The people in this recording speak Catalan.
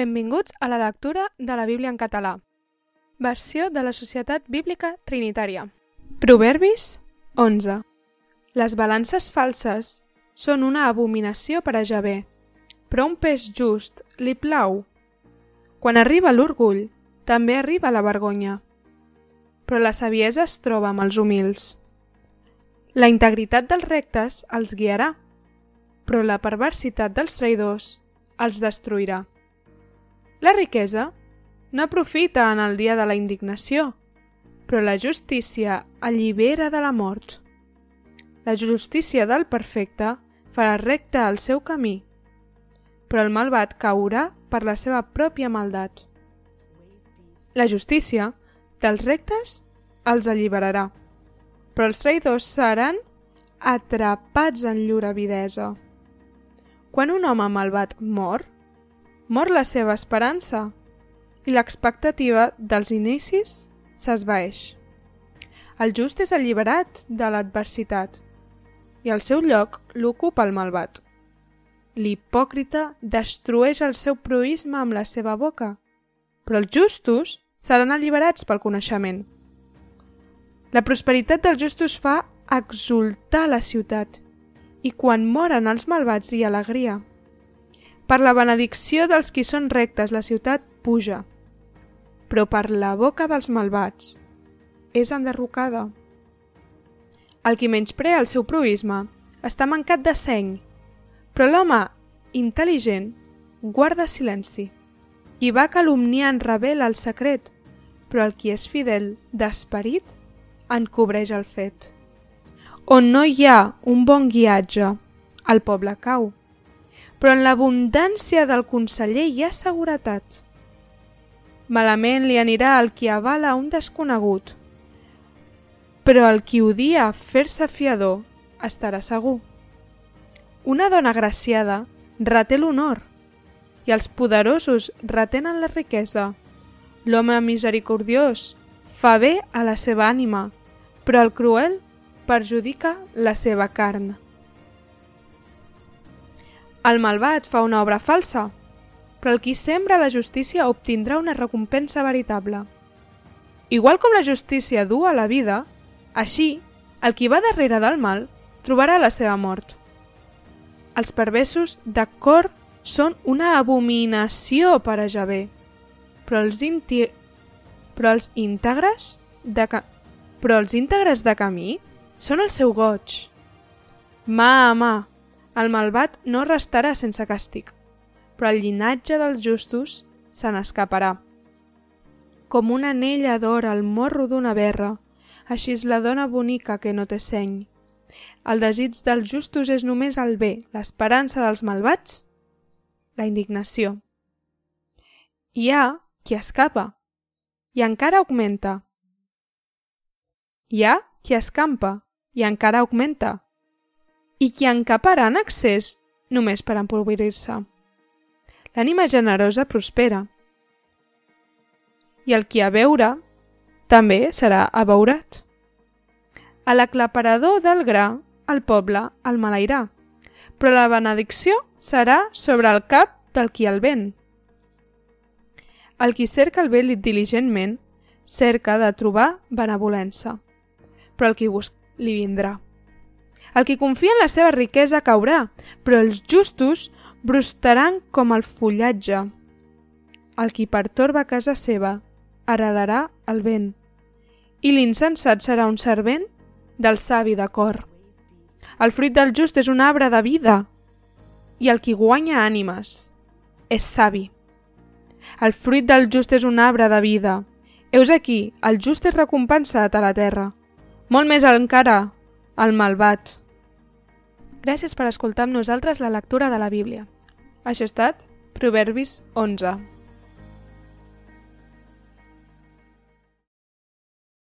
Benvinguts a la lectura de la Bíblia en català. Versió de la Societat Bíblica Trinitària. Proverbis 11. Les balances falses són una abominació per a Javé, però un pes just li plau. Quan arriba l'orgull, també arriba la vergonya. Però la saviesa es troba amb els humils. La integritat dels rectes els guiarà, però la perversitat dels traïdors els destruirà. La riquesa no aprofita en el dia de la indignació, però la justícia allibera de la mort. La justícia del perfecte farà recte el seu camí, però el malvat caurà per la seva pròpia maldat. La justícia dels rectes els alliberarà, però els traïdors seran atrapats en llur avidesa. Quan un home malvat mor, mor la seva esperança i l'expectativa dels inicis s'esvaeix. El just és alliberat de l'adversitat i el seu lloc l'ocupa el malvat. L'hipòcrita destrueix el seu proisme amb la seva boca, però els justos seran alliberats pel coneixement. La prosperitat dels justos fa exultar la ciutat i quan moren els malvats hi ha alegria. Per la benedicció dels qui són rectes la ciutat puja, però per la boca dels malvats és enderrocada. El qui menysprea el seu proisme està mancat de seny, però l'home intel·ligent guarda silenci. Qui va calumniant revela el secret, però el qui és fidel d'esperit encobreix el fet. On no hi ha un bon guiatge, el poble cau, però en l'abundància del conseller hi ha seguretat. Malament li anirà el qui avala un desconegut, però el qui odia fer-se fiador estarà segur. Una dona graciada reté l'honor i els poderosos retenen la riquesa. L'home misericordiós fa bé a la seva ànima, però el cruel perjudica la seva carn. El malvat fa una obra falsa, però el qui sembra la justícia obtindrà una recompensa veritable. Igual com la justícia du a la vida, així, el qui va darrere del mal trobarà la seva mort. Els perversos de cor són una abominació per a Javé, però els, inti... però els íntegres de ca... però els íntegres de camí són el seu goig. Mà a mà, el malvat no restarà sense càstig, però el llinatge dels justos se n'escaparà. Com una anella d'or al morro d'una berra, així és la dona bonica que no té seny. El desig dels justos és només el bé, l'esperança dels malvats, la indignació. Hi ha qui escapa i encara augmenta. Hi ha qui escampa i encara augmenta. I qui encaparà en només per empobrir-se. L'ànima generosa prospera. I el qui a veure també serà abeurat. A l'aclaparador del gra el poble el maleirà, però la benedicció serà sobre el cap del qui el ven. El qui cerca el bé diligentment cerca de trobar benevolença, però el qui busca li vindrà. El qui confia en la seva riquesa caurà, però els justos brostaran com el fullatge. El qui pertorba casa seva heredarà el vent, i l'insensat serà un servent del savi de cor. El fruit del just és un arbre de vida i el qui guanya ànimes és savi. El fruit del just és un arbre de vida. Heus aquí, el just és recompensat a la terra. Molt més encara, el malvat. Gràcies per escoltar amb nosaltres la lectura de la Bíblia. Això ha estat Proverbis 11.